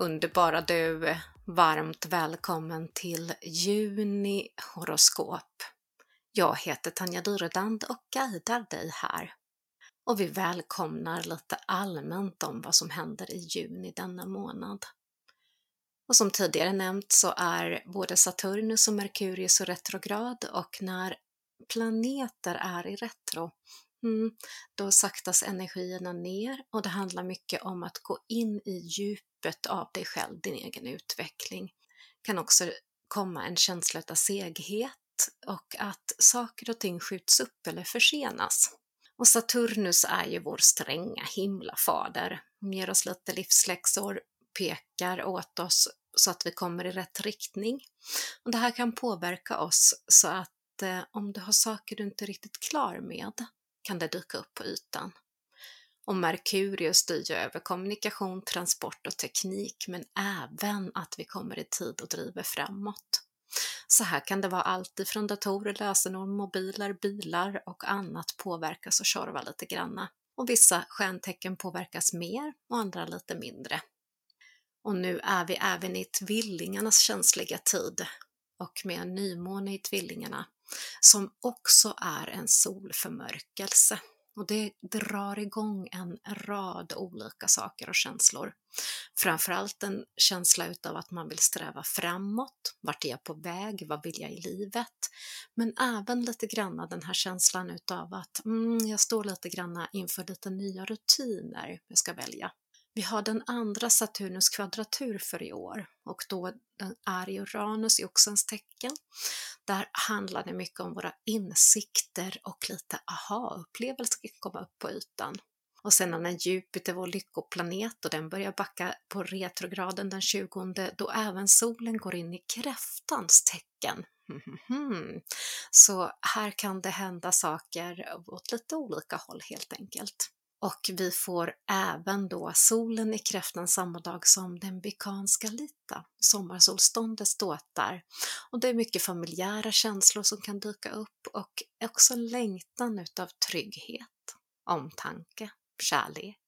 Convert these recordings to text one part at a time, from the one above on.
Underbara du! Varmt välkommen till Juni horoskop. Jag heter Tanja Dyredand och guidar dig här. Och vi välkomnar lite allmänt om vad som händer i juni denna månad. Och som tidigare nämnt så är både Saturnus och Merkurius retrograd och när planeter är i retro Mm, då saktas energierna ner och det handlar mycket om att gå in i djup djupet av dig själv, din egen utveckling. kan också komma en känsla av seghet och att saker och ting skjuts upp eller försenas. Och Saturnus är ju vår stränga himlafader, Han ger oss lite livsläxor, pekar åt oss så att vi kommer i rätt riktning. Och det här kan påverka oss så att eh, om du har saker du inte är riktigt klar med, kan det dyka upp på ytan. Och Merkurius styr ju över kommunikation, transport och teknik, men även att vi kommer i tid och driver framåt. Så här kan det vara allt ifrån datorer, lösenord, mobiler, bilar och annat påverkas och tjorvar lite granna. Och vissa stjärntecken påverkas mer och andra lite mindre. Och nu är vi även i tvillingarnas känsliga tid och med en nymåne i tvillingarna som också är en solförmörkelse. Och det drar igång en rad olika saker och känslor. Framförallt en känsla utav att man vill sträva framåt. Vart är jag på väg? Vad vill jag i livet? Men även lite granna den här känslan utav att mm, jag står lite granna inför lite nya rutiner jag ska välja. Vi har den andra Saturnus kvadratur för i år och då är Uranus i Oxens tecken. Där handlar det mycket om våra insikter och lite aha-upplevelser kan komma upp på ytan. Och sen när Jupiter, vår lyckoplanet, och den börjar backa på retrograden den 20 då även solen går in i kräftans tecken. Mhm. Så här kan det hända saker åt lite olika håll helt enkelt. Och vi får även då solen i kräftan samma dag som den bikanska lita, sommarsolståndet ståtar. Och det är mycket familjära känslor som kan dyka upp och också längtan utav trygghet, omtanke, kärlek.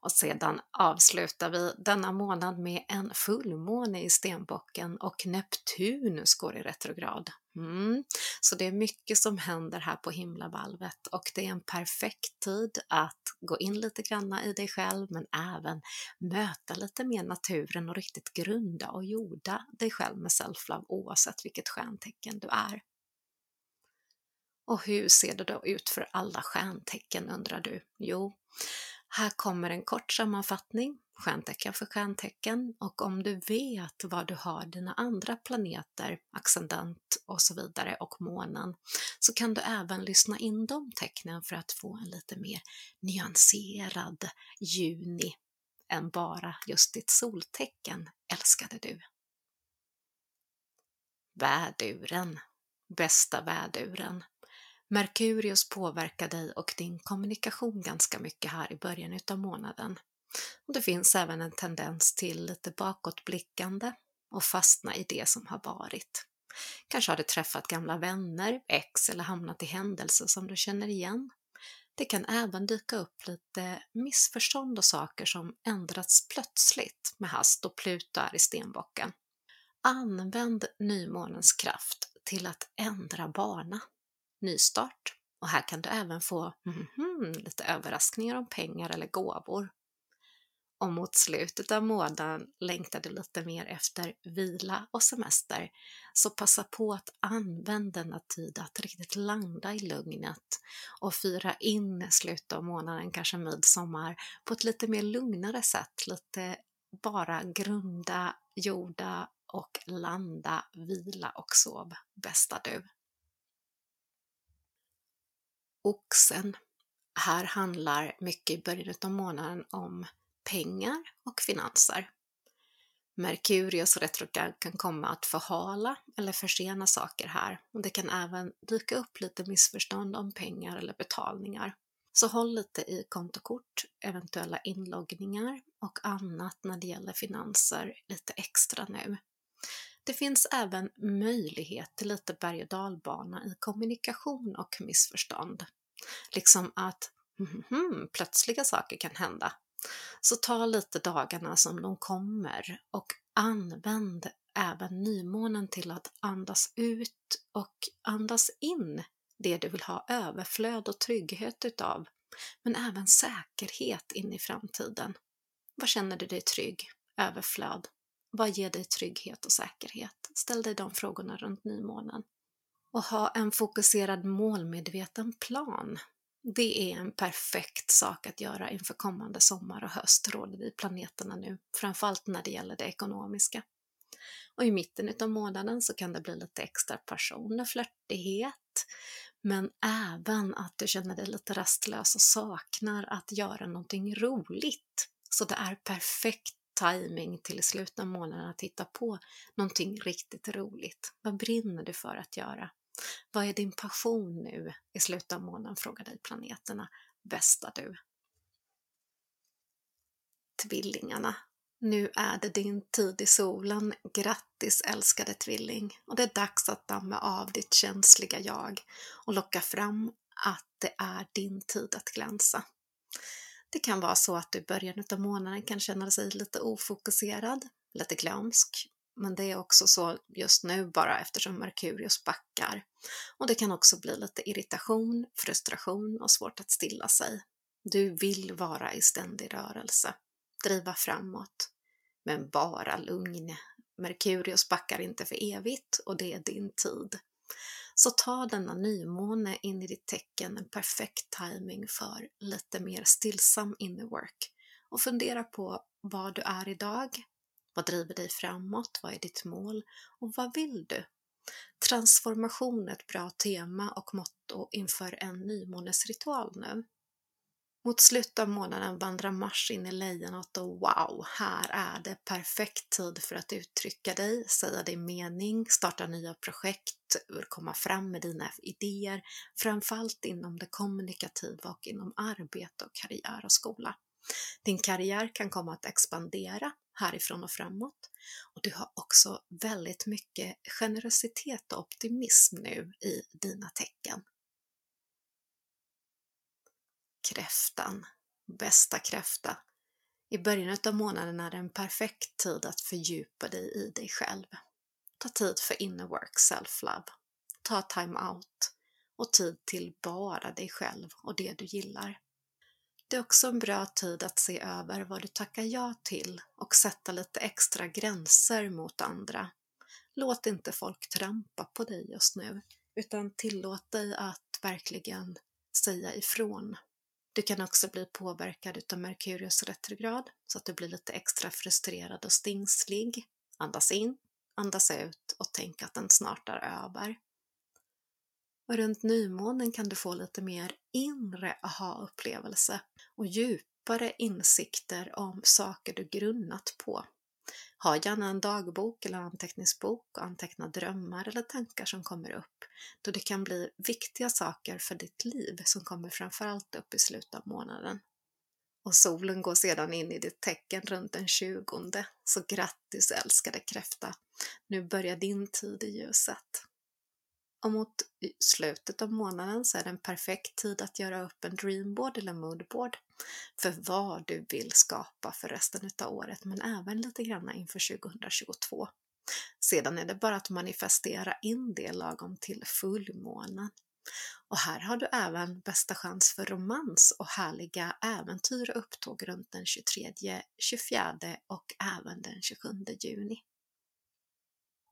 Och sedan avslutar vi denna månad med en fullmåne i stenbocken och Neptunus går i retrograd. Mm. Så det är mycket som händer här på himlavalvet och det är en perfekt tid att gå in lite granna i dig själv men även möta lite mer naturen och riktigt grunda och jorda dig själv med self-love oavsett vilket stjärntecken du är. Och hur ser det då ut för alla stjärntecken undrar du? Jo, här kommer en kort sammanfattning, stjärntecken för stjärntecken och om du vet var du har dina andra planeter, ascendent och så vidare och månen så kan du även lyssna in de tecknen för att få en lite mer nyanserad juni än bara just ditt soltecken, älskade du. Väduren, bästa väduren. Merkurius påverkar dig och din kommunikation ganska mycket här i början utav månaden. Och det finns även en tendens till lite bakåtblickande och fastna i det som har varit. Kanske har du träffat gamla vänner, ex eller hamnat i händelser som du känner igen. Det kan även dyka upp lite missförstånd och saker som ändrats plötsligt med hast och Pluto är i stenbocken. Använd nymånens kraft till att ändra bana nystart. Och här kan du även få mm, lite överraskningar om pengar eller gåvor. Och mot slutet av månaden längtar du lite mer efter vila och semester, så passa på att använda denna tid att riktigt landa i lugnet och fira in slutet av månaden, kanske midsommar, på ett lite mer lugnare sätt, lite bara grunda, jorda och landa, vila och sov, bästa du. Oxen. Här handlar mycket i början av månaden om pengar och finanser. Merkurius retrograd kan komma att förhala eller försena saker här och det kan även dyka upp lite missförstånd om pengar eller betalningar. Så håll lite i kontokort, eventuella inloggningar och annat när det gäller finanser lite extra nu. Det finns även möjlighet till lite berg och dalbana i kommunikation och missförstånd. Liksom att mm, plötsliga saker kan hända. Så ta lite dagarna som de kommer och använd även nymånen till att andas ut och andas in det du vill ha överflöd och trygghet utav, men även säkerhet in i framtiden. Vad känner du dig trygg? Överflöd? Vad ger dig trygghet och säkerhet? Ställ dig de frågorna runt nymånen. Och ha en fokuserad målmedveten plan. Det är en perfekt sak att göra inför kommande sommar och höst, råder vi planeterna nu, framförallt när det gäller det ekonomiska. Och i mitten av månaden så kan det bli lite extra passion och flörtighet, men även att du känner dig lite rastlös och saknar att göra någonting roligt. Så det är perfekt timing till i slutet av månaden att hitta på någonting riktigt roligt. Vad brinner du för att göra? Vad är din passion nu i slutet av månaden? Frågar dig planeterna. Bästa du. Tvillingarna. Nu är det din tid i solen. Grattis älskade tvilling! Och det är dags att damma av ditt känsliga jag och locka fram att det är din tid att glänsa. Det kan vara så att du i början av månaden kan känna dig lite ofokuserad, lite glömsk, men det är också så just nu bara eftersom Merkurius backar. Och det kan också bli lite irritation, frustration och svårt att stilla sig. Du vill vara i ständig rörelse, driva framåt, men bara lugn. Merkurius backar inte för evigt och det är din tid. Så ta denna nymåne in i ditt tecken en perfekt timing för lite mer stillsam inner work och fundera på vad du är idag, vad driver dig framåt, vad är ditt mål och vad vill du? Transformation är ett bra tema och motto inför en nymånesritual nu. Mot slutet av månaden vandrar Mars in i lejonet och wow, här är det perfekt tid för att uttrycka dig, säga din mening, starta nya projekt, eh, komma fram med dina idéer, framförallt inom det kommunikativa och inom arbete och karriär och skola. Din karriär kan komma att expandera härifrån och framåt och du har också väldigt mycket generositet och optimism nu i dina tecken kräftan, bästa kräfta. I början av månaden är det en perfekt tid att fördjupa dig i dig själv. Ta tid för inner work, self-love. Ta time out och tid till bara dig själv och det du gillar. Det är också en bra tid att se över vad du tackar ja till och sätta lite extra gränser mot andra. Låt inte folk trampa på dig just nu, utan tillåt dig att verkligen säga ifrån. Du kan också bli påverkad utav Merkurius retrograd så att du blir lite extra frustrerad och stingslig. Andas in, andas ut och tänk att den snart är över. Och runt nymånen kan du få lite mer inre aha-upplevelse och djupare insikter om saker du grunnat på. Ha gärna en dagbok eller anteckningsbok och anteckna drömmar eller tankar som kommer upp, då det kan bli viktiga saker för ditt liv som kommer framförallt upp i slutet av månaden. Och solen går sedan in i ditt tecken runt den 20, så grattis älskade kräfta! Nu börjar din tid i ljuset. Och mot slutet av månaden så är det en perfekt tid att göra upp en dreamboard eller moodboard för vad du vill skapa för resten av året, men även lite grann inför 2022. Sedan är det bara att manifestera in det lagom till fullmånen. Och här har du även bästa chans för romans och härliga äventyr och upptåg runt den 23, 24 och även den 27 juni.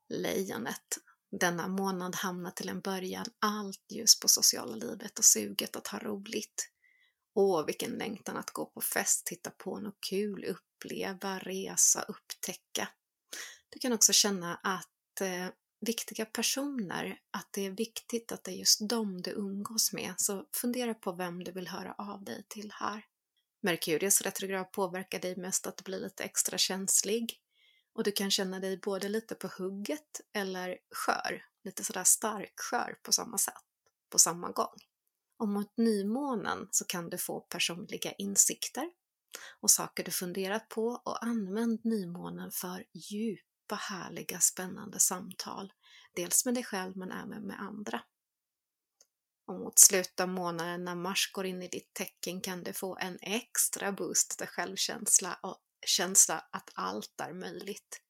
Lejonet denna månad hamnar till en början allt ljus på sociala livet och suget att ha roligt. Åh, vilken längtan att gå på fest, titta på något kul, uppleva, resa, upptäcka. Du kan också känna att eh, viktiga personer, att det är viktigt att det är just dem du umgås med, så fundera på vem du vill höra av dig till här. Merkurius retrograd påverkar dig mest att du blir lite extra känslig, och du kan känna dig både lite på hugget eller skör, lite sådär stark skör på samma sätt, på samma gång. Och mot nymånen så kan du få personliga insikter och saker du funderat på och använd nymånen för djupa, härliga, spännande samtal. Dels med dig själv men även med andra. Och mot slutet av månaden när Mars går in i ditt tecken kan du få en extra boost till självkänsla och känsla att allt är möjligt.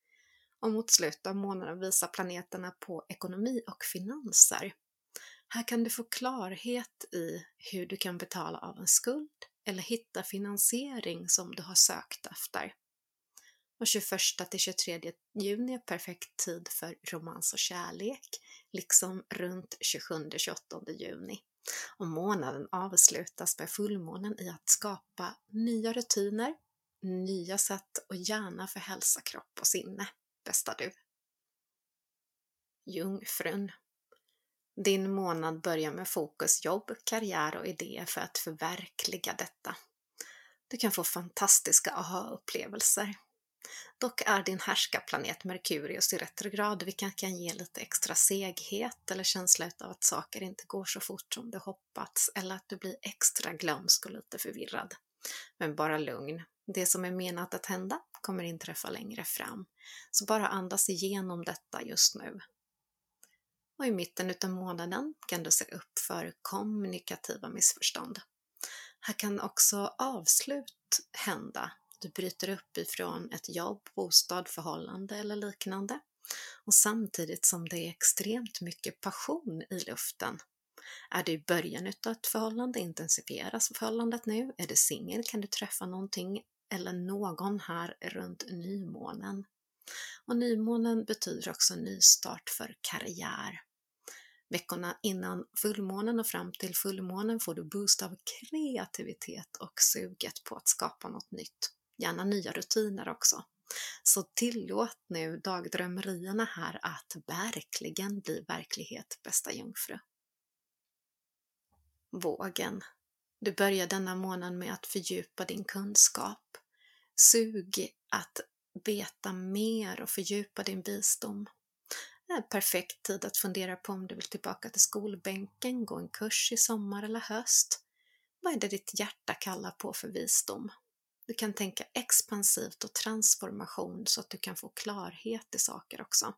Och mot slutet av månaden visar planeterna på ekonomi och finanser. Här kan du få klarhet i hur du kan betala av en skuld eller hitta finansiering som du har sökt efter. Och 21 till 23 juni är perfekt tid för romans och kärlek, liksom runt 27-28 juni. Och månaden avslutas med fullmånen i att skapa nya rutiner, nya sätt och gärna för hälsa, kropp och sinne. Bästa du! Jungfrun din månad börjar med fokus, jobb, karriär och idéer för att förverkliga detta. Du kan få fantastiska aha-upplevelser. Dock är din härskarplanet Merkurius i retrograd, vilket kan ge lite extra seghet eller känsla av att saker inte går så fort som du hoppats eller att du blir extra glömsk och lite förvirrad. Men bara lugn. Det som är menat att hända kommer inträffa längre fram. Så bara andas igenom detta just nu och i mitten av månaden kan du se upp för kommunikativa missförstånd. Här kan också avslut hända. Du bryter upp ifrån ett jobb, bostad, förhållande eller liknande och samtidigt som det är extremt mycket passion i luften. Är du i början av ett förhållande intensifieras förhållandet nu. Är du singel kan du träffa någonting eller någon här runt nymånen. Och nymånen betyder också nystart för karriär. Veckorna innan fullmånen och fram till fullmånen får du boost av kreativitet och suget på att skapa något nytt. Gärna nya rutiner också. Så tillåt nu dagdrömmerierna här att verkligen bli verklighet, bästa jungfru. Vågen. Du börjar denna månad med att fördjupa din kunskap. Sug att veta mer och fördjupa din visdom är perfekt tid att fundera på om du vill tillbaka till skolbänken, gå en kurs i sommar eller höst. Vad är det ditt hjärta kallar på för visdom? Du kan tänka expansivt och transformation så att du kan få klarhet i saker också.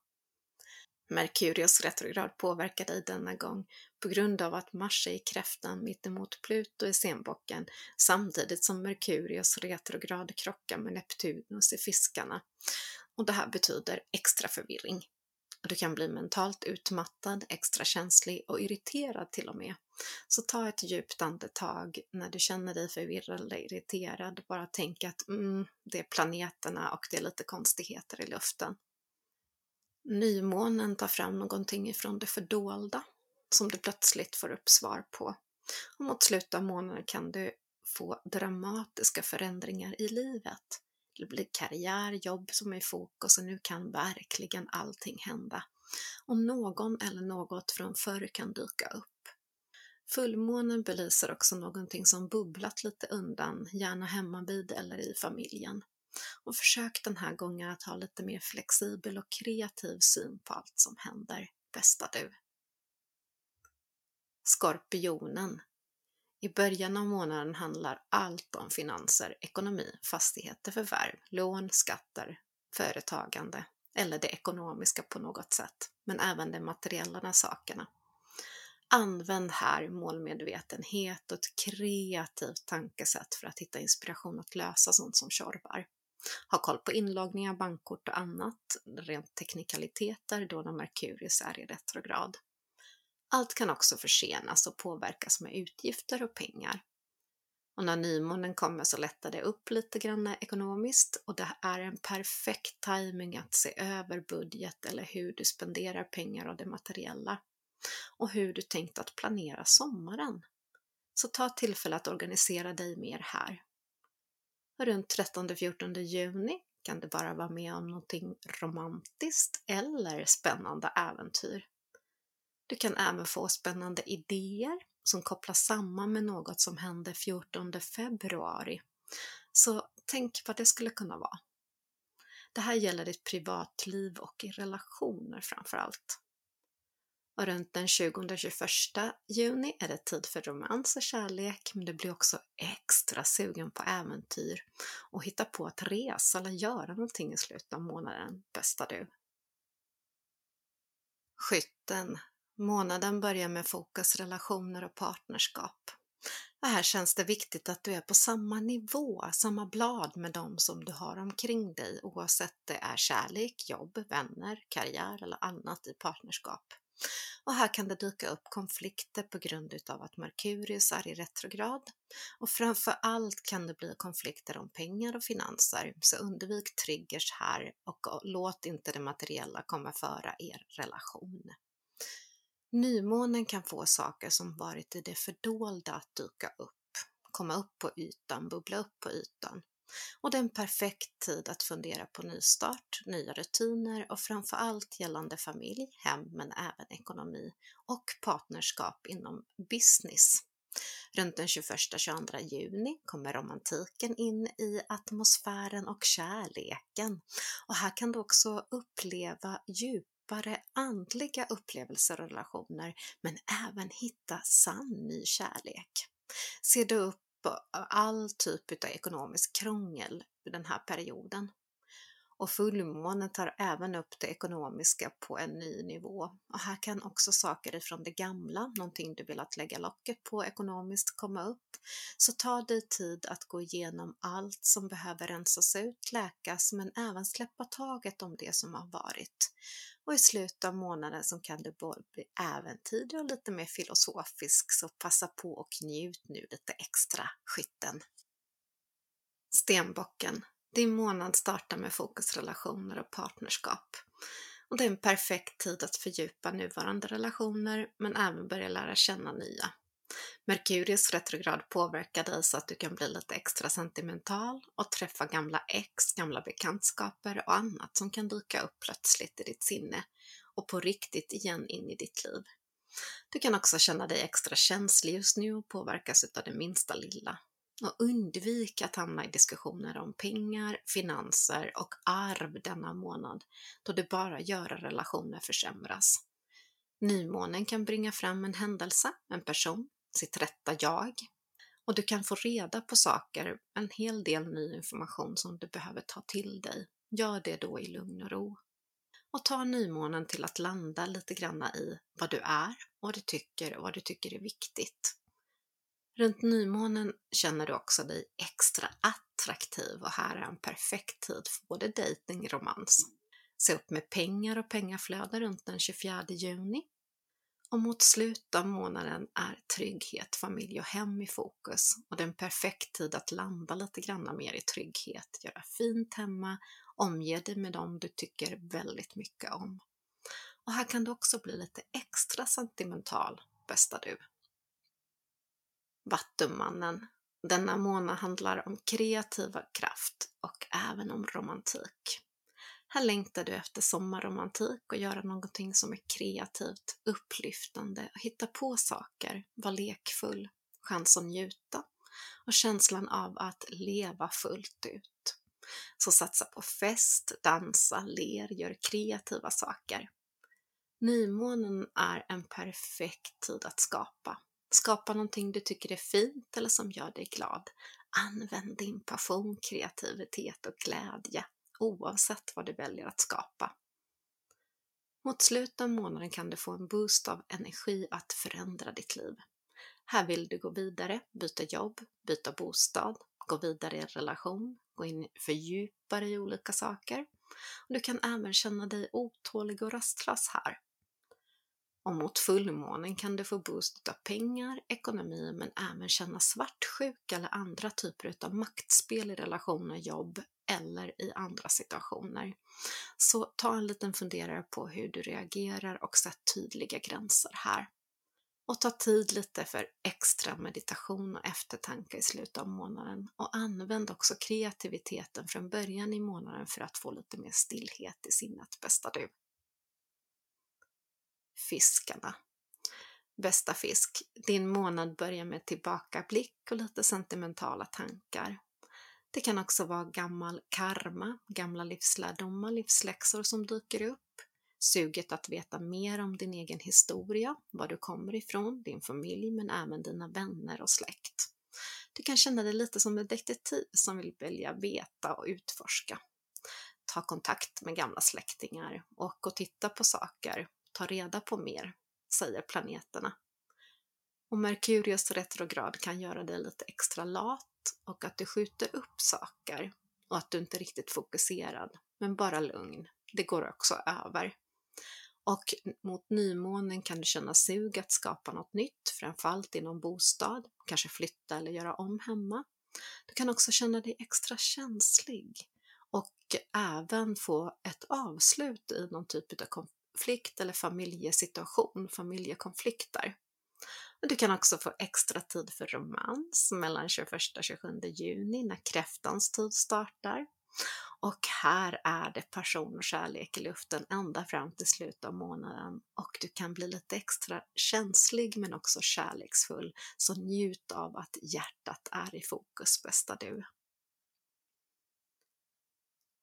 Merkurius retrograd påverkar dig denna gång på grund av att Mars är i kräftan mittemot Pluto i senbocken samtidigt som Merkurius retrograd krockar med Neptunus i fiskarna. Och det här betyder extra förvirring. Du kan bli mentalt utmattad, extra känslig och irriterad till och med. Så ta ett djupt andetag när du känner dig förvirrad eller irriterad. Bara tänk att mm, det är planeterna och det är lite konstigheter i luften. Nymånen tar fram någonting ifrån det fördolda som du plötsligt får upp svar på. Och mot slutet av månaden kan du få dramatiska förändringar i livet. Det blir karriär, jobb som är i fokus och nu kan verkligen allting hända. Och någon eller något från förr kan dyka upp. Fullmånen belyser också någonting som bubblat lite undan, gärna hemmavid eller i familjen. Och försök den här gången att ha lite mer flexibel och kreativ syn på allt som händer. Bästa du! Skorpionen i början av månaden handlar allt om finanser, ekonomi, fastigheter, förvärv, lån, skatter, företagande eller det ekonomiska på något sätt, men även de materiella sakerna. Använd här målmedvetenhet och ett kreativt tankesätt för att hitta inspiration att lösa sånt som tjorvar. Ha koll på inloggningar, bankkort och annat, rent teknikaliteter då när Merkurius är i retrograd. Allt kan också försenas och påverkas med utgifter och pengar. Och när nymånen kommer så lättar det upp lite grann ekonomiskt och det är en perfekt timing att se över budget eller hur du spenderar pengar och det materiella och hur du tänkt att planera sommaren. Så ta tillfälle att organisera dig mer här. Runt 13-14 juni kan du bara vara med om någonting romantiskt eller spännande äventyr. Du kan även få spännande idéer som kopplas samman med något som hände 14 februari. Så tänk vad det skulle kunna vara. Det här gäller ditt privatliv och i relationer framför allt. Och runt den 20-21 juni är det tid för romans och kärlek, men du blir också extra sugen på äventyr och hitta på att resa eller göra någonting i slutet av månaden, bästa du. Skytten Månaden börjar med fokus relationer och partnerskap. Och här känns det viktigt att du är på samma nivå, samma blad med dem som du har omkring dig oavsett det är kärlek, jobb, vänner, karriär eller annat i partnerskap. Och här kan det dyka upp konflikter på grund utav att Merkurius är i retrograd och framför allt kan det bli konflikter om pengar och finanser, så undvik triggers här och låt inte det materiella komma före er relation. Nymånen kan få saker som varit i det fördolda att dyka upp, komma upp på ytan, bubbla upp på ytan. Och det är en perfekt tid att fundera på nystart, nya rutiner och framför allt gällande familj, hem men även ekonomi och partnerskap inom business. Runt den 21-22 juni kommer romantiken in i atmosfären och kärleken. Och här kan du också uppleva djupare andliga upplevelser och relationer, men även hitta sann ny kärlek. Ser du upp all typ av ekonomisk krångel den här perioden? Och fullmånen tar även upp det ekonomiska på en ny nivå. Och här kan också saker ifrån det gamla, någonting du velat lägga locket på ekonomiskt, komma upp. Så ta dig tid att gå igenom allt som behöver rensas ut, läkas, men även släppa taget om det som har varit. Och i slutet av månaden så kan du både bli äventyrlig och lite mer filosofisk, så passa på och njut nu lite extra, skytten. Stenbocken din månad startar med fokusrelationer och partnerskap. Och det är en perfekt tid att fördjupa nuvarande relationer men även börja lära känna nya. Merkurius retrograd påverkar dig så att du kan bli lite extra sentimental och träffa gamla ex, gamla bekantskaper och annat som kan dyka upp plötsligt i ditt sinne och på riktigt igen in i ditt liv. Du kan också känna dig extra känslig just nu och påverkas av det minsta lilla och undvik att hamna i diskussioner om pengar, finanser och arv denna månad, då det bara gör att relationer försämras. Nymånen kan bringa fram en händelse, en person, sitt rätta jag och du kan få reda på saker, en hel del ny information som du behöver ta till dig. Gör det då i lugn och ro. Och ta nymånen till att landa lite granna i vad du är, vad du tycker och vad du tycker är viktigt. Runt nymånen känner du också dig extra attraktiv och här är en perfekt tid för både dejting och romans. Se upp med pengar och pengaflöde runt den 24 juni. Och mot slutet av månaden är trygghet, familj och hem i fokus och det är en perfekt tid att landa lite grann mer i trygghet, göra fint hemma, omge dig med dem du tycker väldigt mycket om. Och här kan du också bli lite extra sentimental, bästa du. Vattumannen. Denna månad handlar om kreativa kraft och även om romantik. Här längtar du efter sommarromantik och göra någonting som är kreativt, upplyftande, hitta på saker, vara lekfull, chans att njuta och känslan av att leva fullt ut. Så satsa på fest, dansa, ler, gör kreativa saker. Nymånen är en perfekt tid att skapa Skapa någonting du tycker är fint eller som gör dig glad. Använd din passion, kreativitet och glädje oavsett vad du väljer att skapa. Mot slutet av månaden kan du få en boost av energi att förändra ditt liv. Här vill du gå vidare, byta jobb, byta bostad, gå vidare i en relation, gå in för djupare i olika saker. Du kan även känna dig otålig och rastlös här och mot fullmånen kan du få boost av pengar, ekonomi men även känna svartsjuka eller andra typer av maktspel i relationer, jobb eller i andra situationer. Så ta en liten funderare på hur du reagerar och sätt tydliga gränser här. Och ta tid lite för extra meditation och eftertanke i slutet av månaden och använd också kreativiteten från början i månaden för att få lite mer stillhet i sinnet, bästa du fiskarna. Bästa fisk, din månad börjar med tillbakablick och lite sentimentala tankar. Det kan också vara gammal karma, gamla livslärdomar, livsläxor som dyker upp. Suget att veta mer om din egen historia, var du kommer ifrån, din familj men även dina vänner och släkt. Du kan känna dig lite som en detektiv som vill välja veta och utforska. Ta kontakt med gamla släktingar och gå och titta på saker ta reda på mer. säger planeterna. Och Merkurius retrograd kan göra dig lite extra lat och att du skjuter upp saker och att du inte är riktigt fokuserad, men bara lugn. Det går också över. Och mot nymånen kan du känna sug att skapa något nytt, framförallt inom bostad, kanske flytta eller göra om hemma. Du kan också känna dig extra känslig och även få ett avslut i någon typ av konflikt eller familjesituation, familjekonflikter. Du kan också få extra tid för romans mellan 21 och 27 juni när kräftans tid startar. Och här är det passion och kärlek i luften ända fram till slutet av månaden och du kan bli lite extra känslig men också kärleksfull. Så njut av att hjärtat är i fokus, bästa du.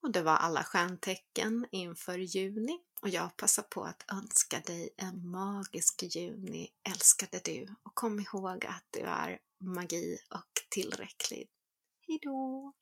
Och det var alla stjärntecken inför juni och jag passar på att önska dig en magisk juni, älskade du. Och kom ihåg att du är magi och tillräcklig. Hejdå!